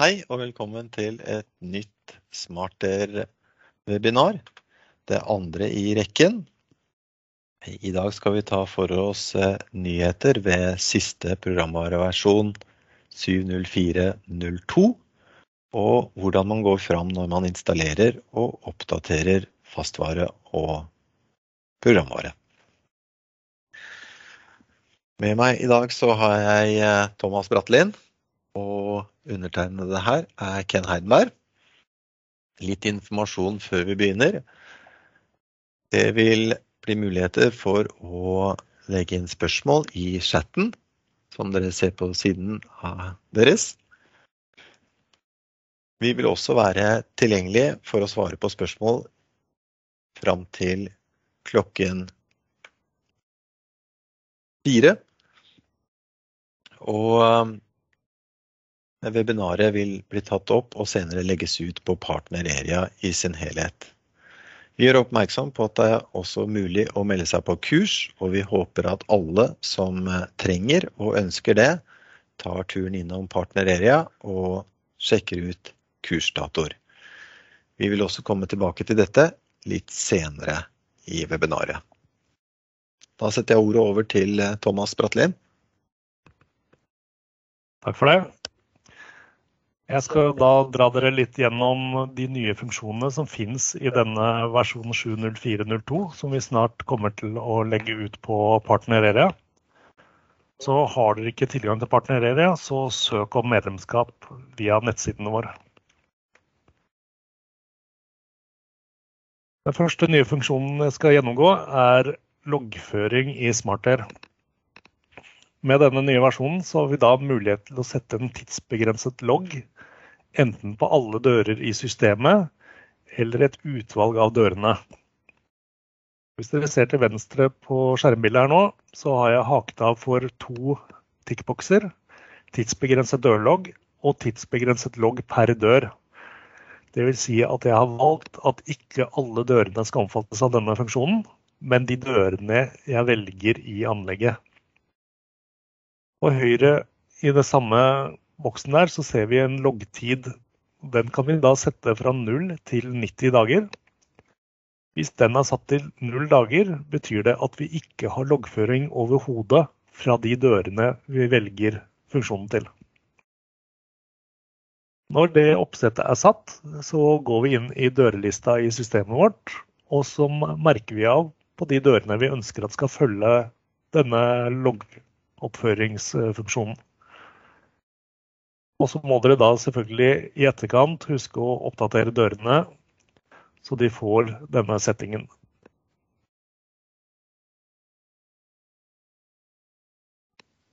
Hei og velkommen til et nytt Smarter-webinar. Det andre i rekken. I dag skal vi ta for oss eh, nyheter ved siste programvareversjon 7.04.02, og hvordan man går fram når man installerer og oppdaterer fastvare og programvare. Med meg i dag så har jeg eh, Thomas Brattelin undertegnede her er Ken Heidenberg. Litt informasjon før vi begynner. Det vil bli muligheter for å legge inn spørsmål i chatten, som dere ser på siden av deres. Vi vil også være tilgjengelige for å svare på spørsmål fram til klokken fire. Og Webinaret vil bli tatt opp og senere legges ut på partnerarea i sin helhet. Vi gjør oppmerksom på at det er også mulig å melde seg på kurs, og vi håper at alle som eh, trenger og ønsker det, tar turen innom partnerarea og sjekker ut kursdatoer. Vi vil også komme tilbake til dette litt senere i webinaret. Da setter jeg ordet over til eh, Thomas Bratlin. Takk for det. Jeg skal da dra dere litt gjennom de nye funksjonene som finnes i denne versjonen 7.04.02, som vi snart kommer til å legge ut på Partnereria. Så har dere ikke tilgang til Partnereria, så søk om medlemskap via nettsidene våre. Den første nye funksjonen jeg skal gjennomgå, er loggføring i SmartAir. Med denne nye versjonen så har vi da mulighet til å sette en tidsbegrenset logg enten på alle dører i systemet eller et utvalg av dørene. Hvis dere ser til venstre på skjermbildet her nå, så har jeg haket av for to tikkbokser. Tidsbegrenset dørlogg og tidsbegrenset logg per dør. Vil si at jeg har valgt at ikke alle dørene skal omfattes av denne funksjonen, men de dørene jeg velger i anlegget. På høyre i det samme boksen der så ser vi en loggtid. Den kan vi da sette fra 0 til 90 dager. Hvis den er satt til 0 dager, betyr det at vi ikke har loggføring overhodet fra de dørene vi velger funksjonen til. Når det oppsettet er satt, så går vi inn i dørelista i systemet vårt, og så merker vi av på de dørene vi ønsker at skal følge denne loggoppføringsfunksjonen. Og så må dere da selvfølgelig i etterkant huske å oppdatere dørene, så de får denne settingen.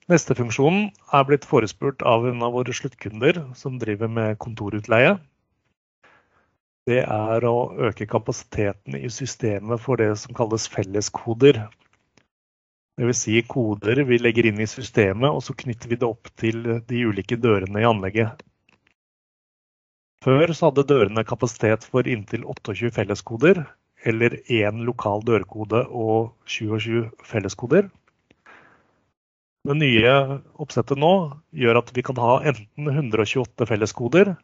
Neste funksjon er blitt forespurt av en av våre sluttkunder som driver med kontorutleie. Det er å øke kapasiteten i systemet for det som kalles felleskoder. Dvs. Si koder vi legger inn i systemet, og så knytter vi det opp til de ulike dørene i anlegget. Før så hadde dørene kapasitet for inntil 28 felleskoder, eller én lokal dørkode og 27 felleskoder. Det nye oppsettet nå gjør at vi kan ha enten 128 felleskoder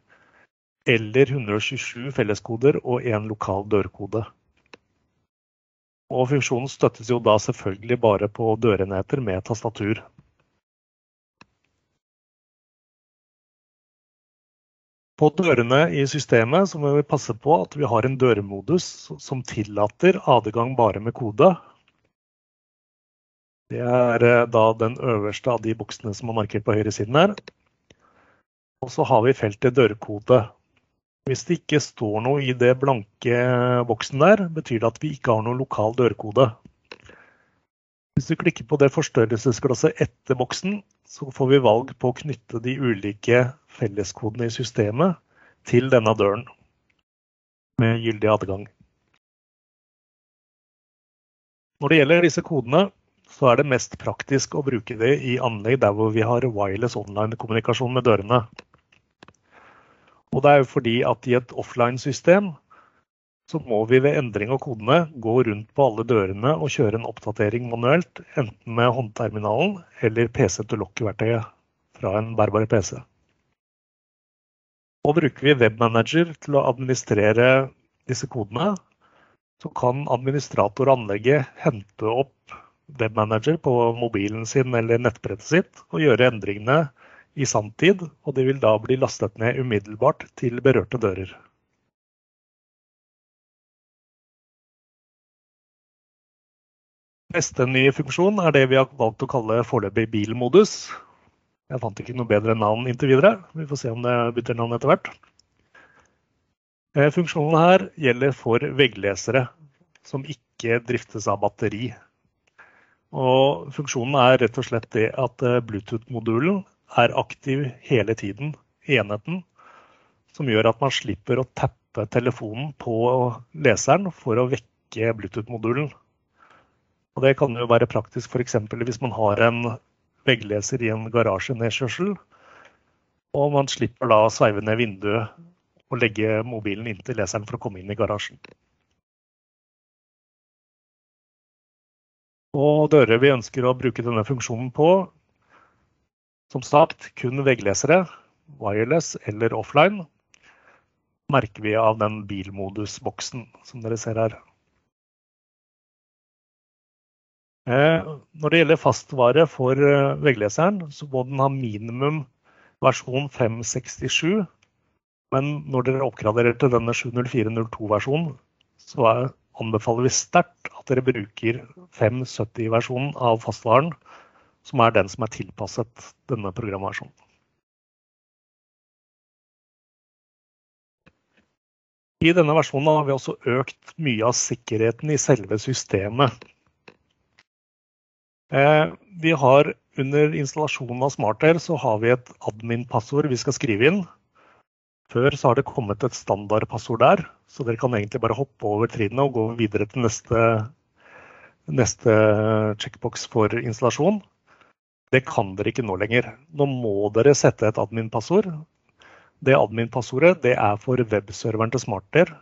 eller 127 felleskoder og én lokal dørkode. Og funksjonen støttes jo da selvfølgelig bare på dørenheter med tastatur. På dørene i systemet så må vi passe på at vi har en dørmodus som tillater adgang bare med kode. Det er eh, da den øverste av de buksene som er markert på høyresiden her. Og så har vi feltet dørkode. Hvis det ikke står noe i det blanke boksen der, betyr det at vi ikke har noen lokal dørkode. Hvis du klikker på det forstørrelsesglasset etter boksen, så får vi valg på å knytte de ulike felleskodene i systemet til denne døren med gyldig adgang. Når det gjelder disse kodene, så er det mest praktisk å bruke det i anlegg der hvor vi har wireless online-kommunikasjon med dørene. Og det er jo fordi at i et offline-system så må vi ved endring av kodene gå rundt på alle dørene og kjøre en oppdatering manuelt, enten med håndterminalen eller PC til lokk-verktøyet fra en bærbar PC. Og bruker vi webmanager til å administrere disse kodene, så kan administrator anlegget hente opp webmanager på mobilen sin eller nettbrettet sitt og gjøre endringene i sanntid, og de vil da bli lastet ned umiddelbart til berørte dører. Neste nye funksjon er det vi har valgt å kalle foreløpig bilmodus. Jeg fant ikke noe bedre navn inntil videre. Vi får se om det bytter navn etter hvert. Eh, funksjonen her gjelder for vegglesere som ikke driftes av batteri. Og funksjonen er rett og slett det at eh, Bluetooth-modulen er aktiv hele tiden enheten, som gjør at man slipper å tappe telefonen på leseren for å vekke Bluetooth-modulen. Og Det kan jo være praktisk f.eks. hvis man har en veggleser i en garasjenedkjørsel, og man slipper da å sveive ned vinduet og legge mobilen inntil leseren for å komme inn i garasjen. Og dører vi ønsker å bruke denne funksjonen på, som sagt, kun vegglesere, wireless eller offline, merker vi av den bilmodusboksen som dere ser her. Eh, når det gjelder fastvare for eh, veggleseren, så må den ha minimum versjon 567. Men når dere oppgraderer til denne 704.02-versjonen, så anbefaler vi sterkt at dere bruker 570-versjonen av fastvaren som er den som er tilpasset denne programversjonen. I denne versjonen har vi også økt mye av sikkerheten i selve systemet. Eh, vi har Under installasjonen av SmartAir så har vi et admin-passord vi skal skrive inn. Før så har det kommet et standardpassord der, så dere kan egentlig bare hoppe over trinnene og gå videre til neste, neste checkbox for installasjon. Det kan dere ikke nå lenger. Nå må dere sette et admin-passord. Det admin-passordet det er for webserveren til smarter,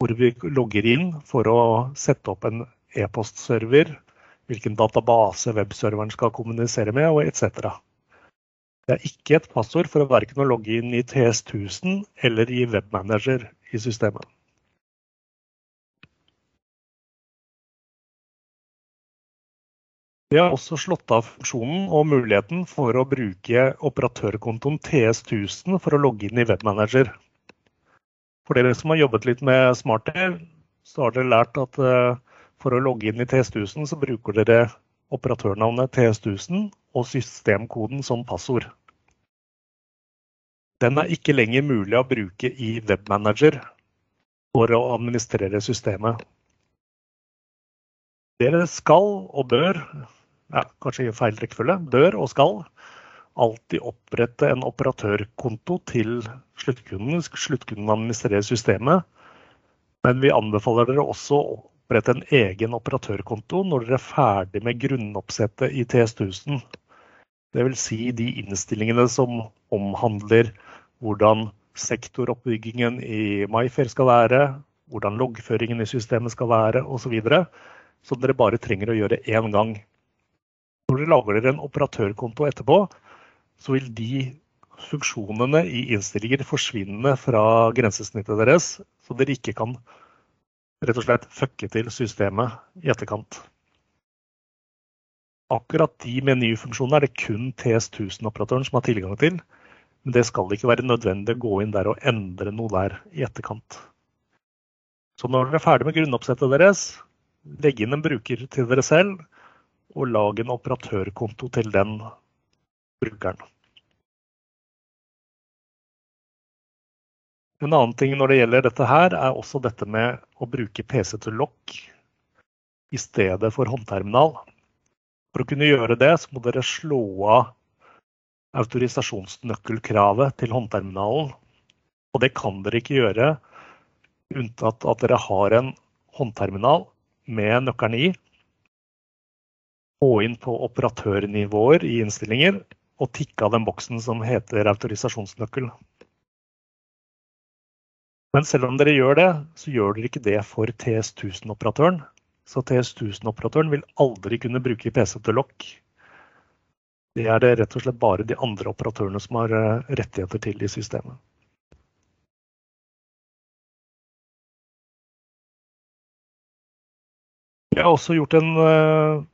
hvor vi logger inn for å sette opp en e-postserver, hvilken database webserveren skal kommunisere med, og etc. Det er ikke et passord for å verken å logge inn i TS1000 eller i Webmanager i systemet. Vi har også slått av funksjonen og muligheten for å bruke operatørkontoen TS1000 for å logge inn i Webmanager. For dere som har jobbet litt med SmartAir, så har dere lært at eh, for å logge inn i TS1000, så bruker dere operatørnavnet TS1000 og systemkoden som passord. Den er ikke lenger mulig å bruke i Webmanager for å administrere systemet. Dere skal og bør ja, kanskje i feil rekkefølge, bør og skal alltid opprette en operatørkonto til sluttkunden. Sluttkunden administrerer systemet. Men vi anbefaler dere også å opprette en egen operatørkonto når dere er ferdig med grunnoppsettet i TS1000. Dvs. Si de innstillingene som omhandler hvordan sektoroppbyggingen i MyFair skal være, hvordan loggføringen i systemet skal være osv. Som dere bare trenger å gjøre én gang. Når dere lager dere en operatørkonto etterpå, så vil de funksjonene i innstillinger forsvinne fra grensesnittet deres, så dere ikke kan rett og slett fucke til systemet i etterkant. Akkurat de menyfunksjonene er det kun TS1000-operatøren som har tilgang til. Men det skal ikke være nødvendig å gå inn der og endre noe der i etterkant. Så når dere er ferdig med grunnoppsettet deres, legg inn en bruker til dere selv og lag en operatørkonto til den brukeren. En annen ting når det gjelder dette her, er også dette med å bruke PC til lokk i stedet for håndterminal. For å kunne gjøre det, så må dere slå av autorisasjonsnøkkelkravet til håndterminalen. Og det kan dere ikke gjøre unntatt at dere har en håndterminal med nøkkelen i, gå inn på operatørnivåer i innstillinger og tikke av den boksen som heter autorisasjonsnøkkel. Men selv om dere gjør det, så gjør dere ikke det for TS1000-operatøren. Så TS1000-operatøren vil aldri kunne bruke PC til lokk. Det er det rett og slett bare de andre operatørene som har eh, rettigheter til i systemet. Jeg har også gjort en eh,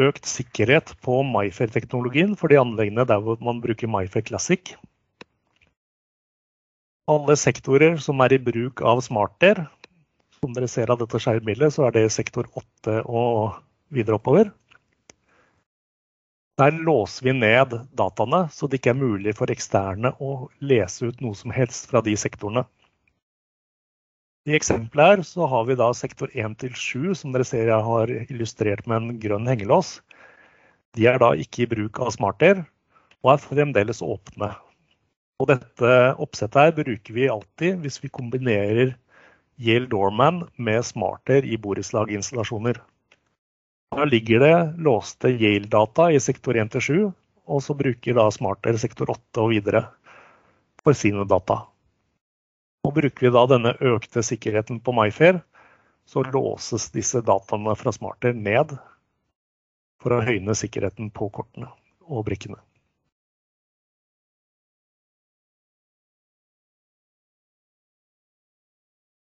økt sikkerhet på MyFair-teknologien for de anleggene der hvor man bruker MyFair Classic. Alle sektorer som er i bruk av SmartAir, som dere ser av dette skjermbildet, så er det sektor 8 og videre oppover. Der låser vi ned dataene, så det ikke er mulig for eksterne å lese ut noe som helst fra de sektorene. I eksempelet her så har vi da sektor 1 til 7, som dere ser jeg har illustrert med en grønn hengelås. De er da ikke i bruk av smarter, og er fremdeles åpne. Og dette oppsettet her bruker vi alltid hvis vi kombinerer Yale Doorman med smarter i borettslaginstallasjoner. Da ligger det låste Yale-data i sektor 1-7, og så bruker da Smarter sektor 8 og videre for sine data. Og bruker vi da denne økte sikkerheten på MyFair, så låses disse dataene fra Smarter ned for å høyne sikkerheten på kortene og brikkene.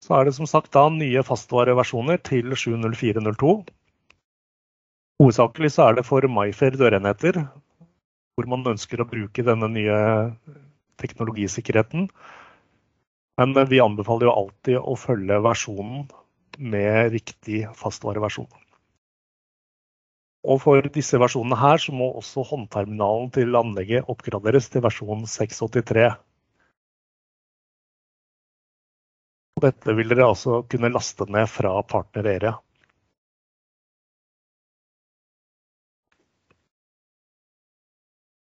Så er det som sagt da nye fastvareversjoner til 70402. Hovedsakelig så er det for MyFair dørenheter, hvor man ønsker å bruke denne nye teknologisikkerheten. Men vi anbefaler jo alltid å følge versjonen med riktig fastvareversjon. Og for disse versjonene her så må også håndterminalen til anlegget oppgraderes til versjon 683. Dette vil dere altså kunne laste ned fra partner Area.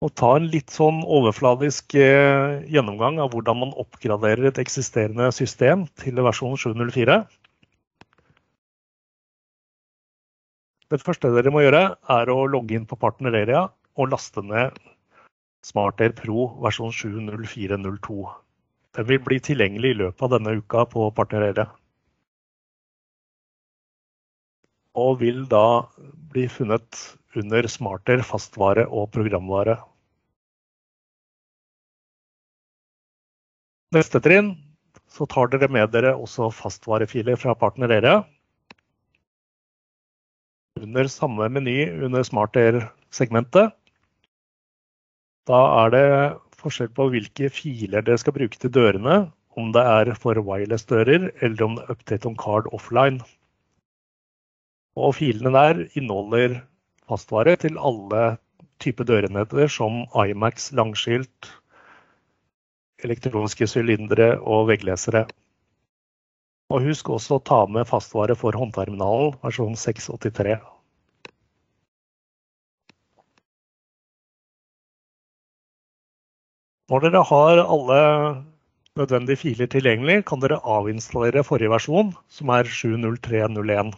Og ta en litt sånn overfladisk eh, gjennomgang av hvordan man oppgraderer et eksisterende system til versjon 704. Det første dere må gjøre, er å logge inn på Partnereria og laste ned SmartAir Pro versjon 70402. Den vil bli tilgjengelig i løpet av denne uka på Partnereria. Og vil da bli funnet under Smarter fastvare og programvare. Neste trinn så tar dere med dere også fastvarefiler fra partner Under samme meny under Smarter-segmentet. Da er det forskjell på hvilke filer dere skal bruke til dørene, om det er for wireless-dører eller om det er update on card offline. Og filene der inneholder fastvare til alle typer dørenheter som Imax langskilt, elektroniske sylindere og vegglesere. Og husk også å ta med fastvare for håndterminalen, versjon 683. Når dere har alle nødvendige filer tilgjengelig, kan dere avinstallere forrige versjon, som er 70301.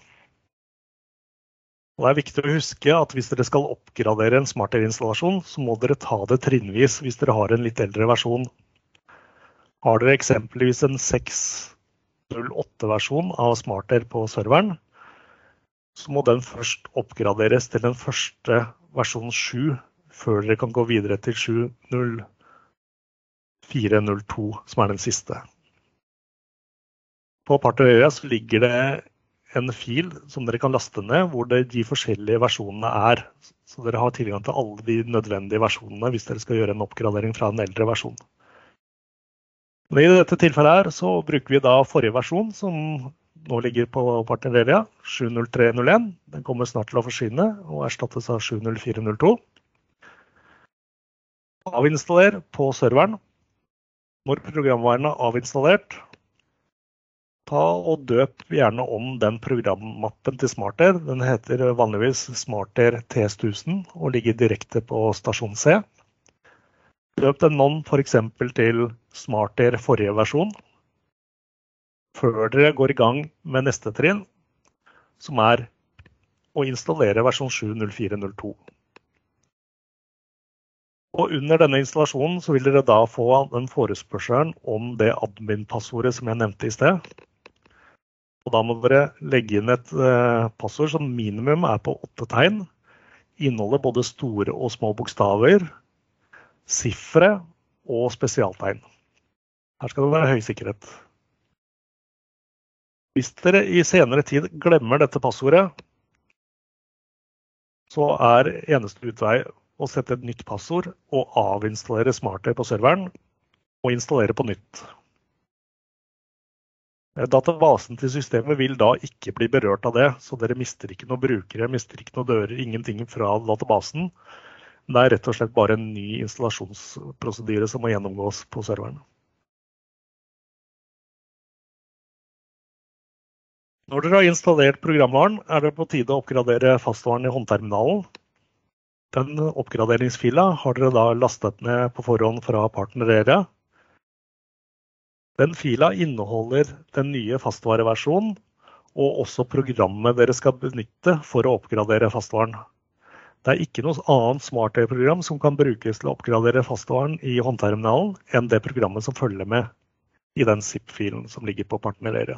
Og det er viktig å huske at hvis dere skal oppgradere en smartere-installasjon, så må dere ta det trinnvis hvis dere har en litt eldre versjon. Har dere eksempelvis en 608-versjon av smarter på serveren, så må den først oppgraderes til den første versjon 7 før dere kan gå videre til 7.04.02, som er den siste. På Partnerøya ligger det en fil som dere kan laste ned, hvor det, de forskjellige versjonene er. Så dere har tilgang til alle de nødvendige versjonene hvis dere skal gjøre en oppgradering fra en eldre versjon. Men I dette tilfellet her så bruker vi da forrige versjon, som nå ligger på Partnereria, 70301. Den kommer snart til å forsvinne og erstattes av 70402. Avinstaller på serveren. Når programvaren er avinstallert, ta og døp gjerne om den programmappen til Smarter. Den heter vanligvis Smarter T1000 og ligger direkte på stasjon C. Døp den om f.eks. til Smarter forrige versjon, før dere går i gang med neste trinn, som er å installere versjon 7.04.02. Og under denne installasjonen så vil dere da få den forespørselen om det admin-passordet som jeg nevnte i sted. Og da må dere legge inn et eh, passord som minimum er på åtte tegn. Inneholder både store og små bokstaver, sifre og spesialtegn. Her skal det være høy sikkerhet. Hvis dere i senere tid glemmer dette passordet, så er eneste utvei å sette et nytt passord og avinstallere SmartAir på serveren og installere på nytt. Databasen til systemet vil da ikke bli berørt av det, så dere mister ikke noen brukere, mister ikke noen dører, ingenting fra databasen. Det er rett og slett bare en ny installasjonsprosedyre som må gjennomgås på serveren. Når dere har installert programvaren, er det på tide å oppgradere fastvaren i håndterminalen. Den oppgraderingsfila har dere da lastet ned på forhånd fra partnerere. Den fila inneholder den nye fastvareversjonen og også programmet dere skal benytte for å oppgradere fastvaren. Det er ikke noe annet smartøy-program som kan brukes til å oppgradere fastvaren i håndterminalen enn det programmet som følger med i den zip-filen som ligger på partnerarea.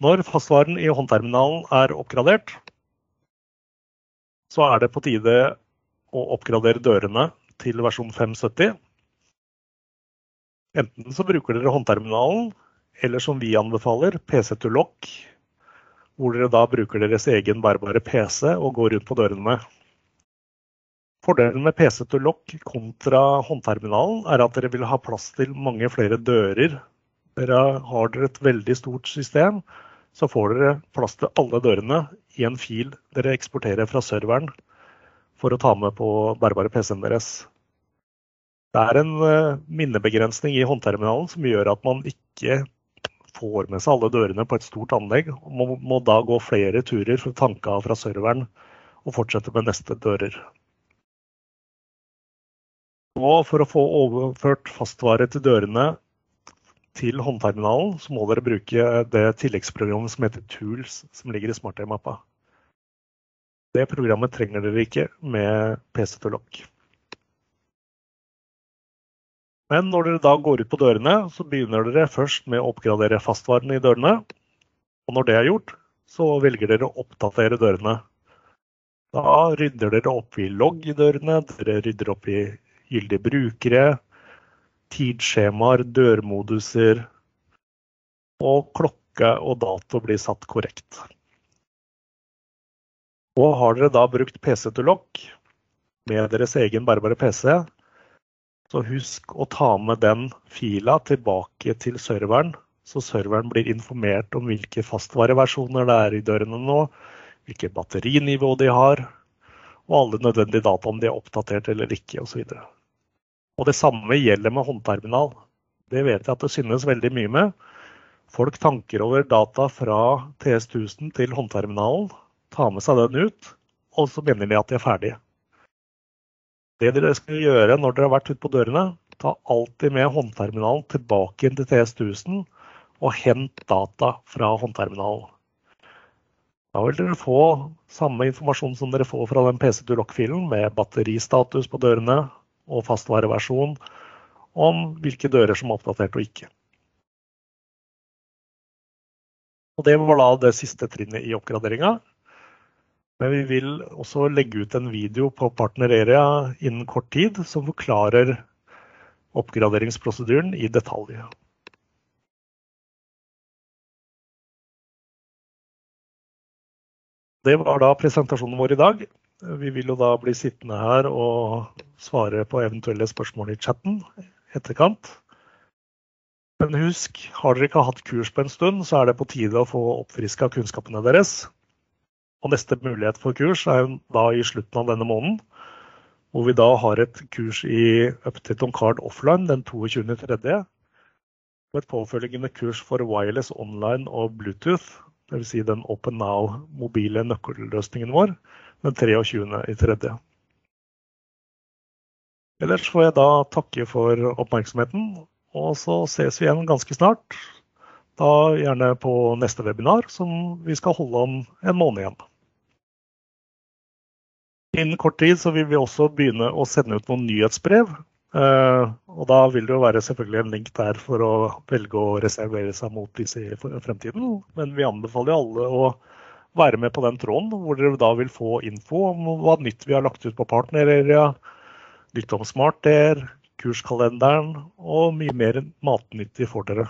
Når fastvaren i håndterminalen er oppgradert, så er det på tide å oppgradere dørene til versjon 570. Enten så bruker dere håndterminalen, eller som vi anbefaler, PC to lock, hvor dere da bruker deres egen bærbare PC og går rundt på dørene. Fordelen med PC to lock kontra håndterminalen er at dere vil ha plass til mange flere dører. Dere har dere et veldig stort system så får dere plass til alle dørene i en fil dere eksporterer fra serveren for å ta med på bærbare PC-en deres. Det er en eh, minnebegrensning i håndterminalen som gjør at man ikke får med seg alle dørene på et stort anlegg. og må, da gå flere turer for å tanke av fra serveren og fortsette med neste dører. Og for å få overført fastvare til dørene til håndterminalen så må dere bruke det tilleggsprogrammet som heter Tools, som ligger i smartøy-mappa. Det programmet trenger dere ikke med PC to lock. Men når dere da går ut på dørene, så begynner dere først med å oppgradere fastvaren i dørene. Og når det er gjort, så velger dere å oppdatere dørene. Da rydder dere opp i logg i dørene, dere rydder opp i gyldige brukere, tidsskjemaer, dørmoduser og klokke og dato blir satt korrekt. Og har dere da brukt PC to lock med deres egen bærbare PC, så husk å ta med den fila tilbake til serveren, så serveren blir informert om hvilke fastvareversjoner det er i dørene nå, hvilket batterinivå de har, og alle nødvendige data om de er oppdatert eller ikke osv. Og det samme gjelder med håndterminal. Det vet jeg at det synes veldig mye med. Folk tanker over data fra TS1000 til håndterminalen, tar med seg den ut, og så mener de at de er ferdige. Det dere skal gjøre når dere har vært ute på dørene, ta alltid med håndterminalen tilbake inn til TS1000 og hent data fra håndterminalen. Da vil dere få samme informasjon som dere får fra den PC2Lock-filen, med batteristatus på dørene, og fastvareversjon om hvilke dører som er oppdatert og ikke. Og Det var da det siste trinnet i oppgraderinga. Men vi vil også legge ut en video på Partnereria innen kort tid som forklarer oppgraderingsprosedyren i detalj. Det var da presentasjonen vår i dag. Vi vil jo da bli sittende her og svare på eventuelle spørsmål i chatten etterkant. Men husk, har dere ikke hatt kurs på en stund, så er det på tide å få oppfriska kunnskapene deres. Og neste mulighet for kurs er da i slutten av denne måneden. Hvor vi da har et kurs i Update on Card offline den 22.3. Og et påfølgende kurs for wireless online og Bluetooth, dvs. Si den Open Now-mobile nøkkelløsningen vår den 23.3. Ellers får jeg da takke for oppmerksomheten, og så ses vi igjen ganske snart. Da gjerne på neste webinar, som vi skal holde om en måned igjen. Innen kort tid så vil vi også begynne å sende ut noen nyhetsbrev. Eh, og da vil det jo være selvfølgelig en link der for å velge å reservere seg mot disse i fremtiden. Men vi anbefaler alle å være med på den tråden, hvor dere da vil få info om hva nytt vi har lagt ut på partnerarea, nytt om SmartAir, kurskalenderen og mye mer matnyttig for dere.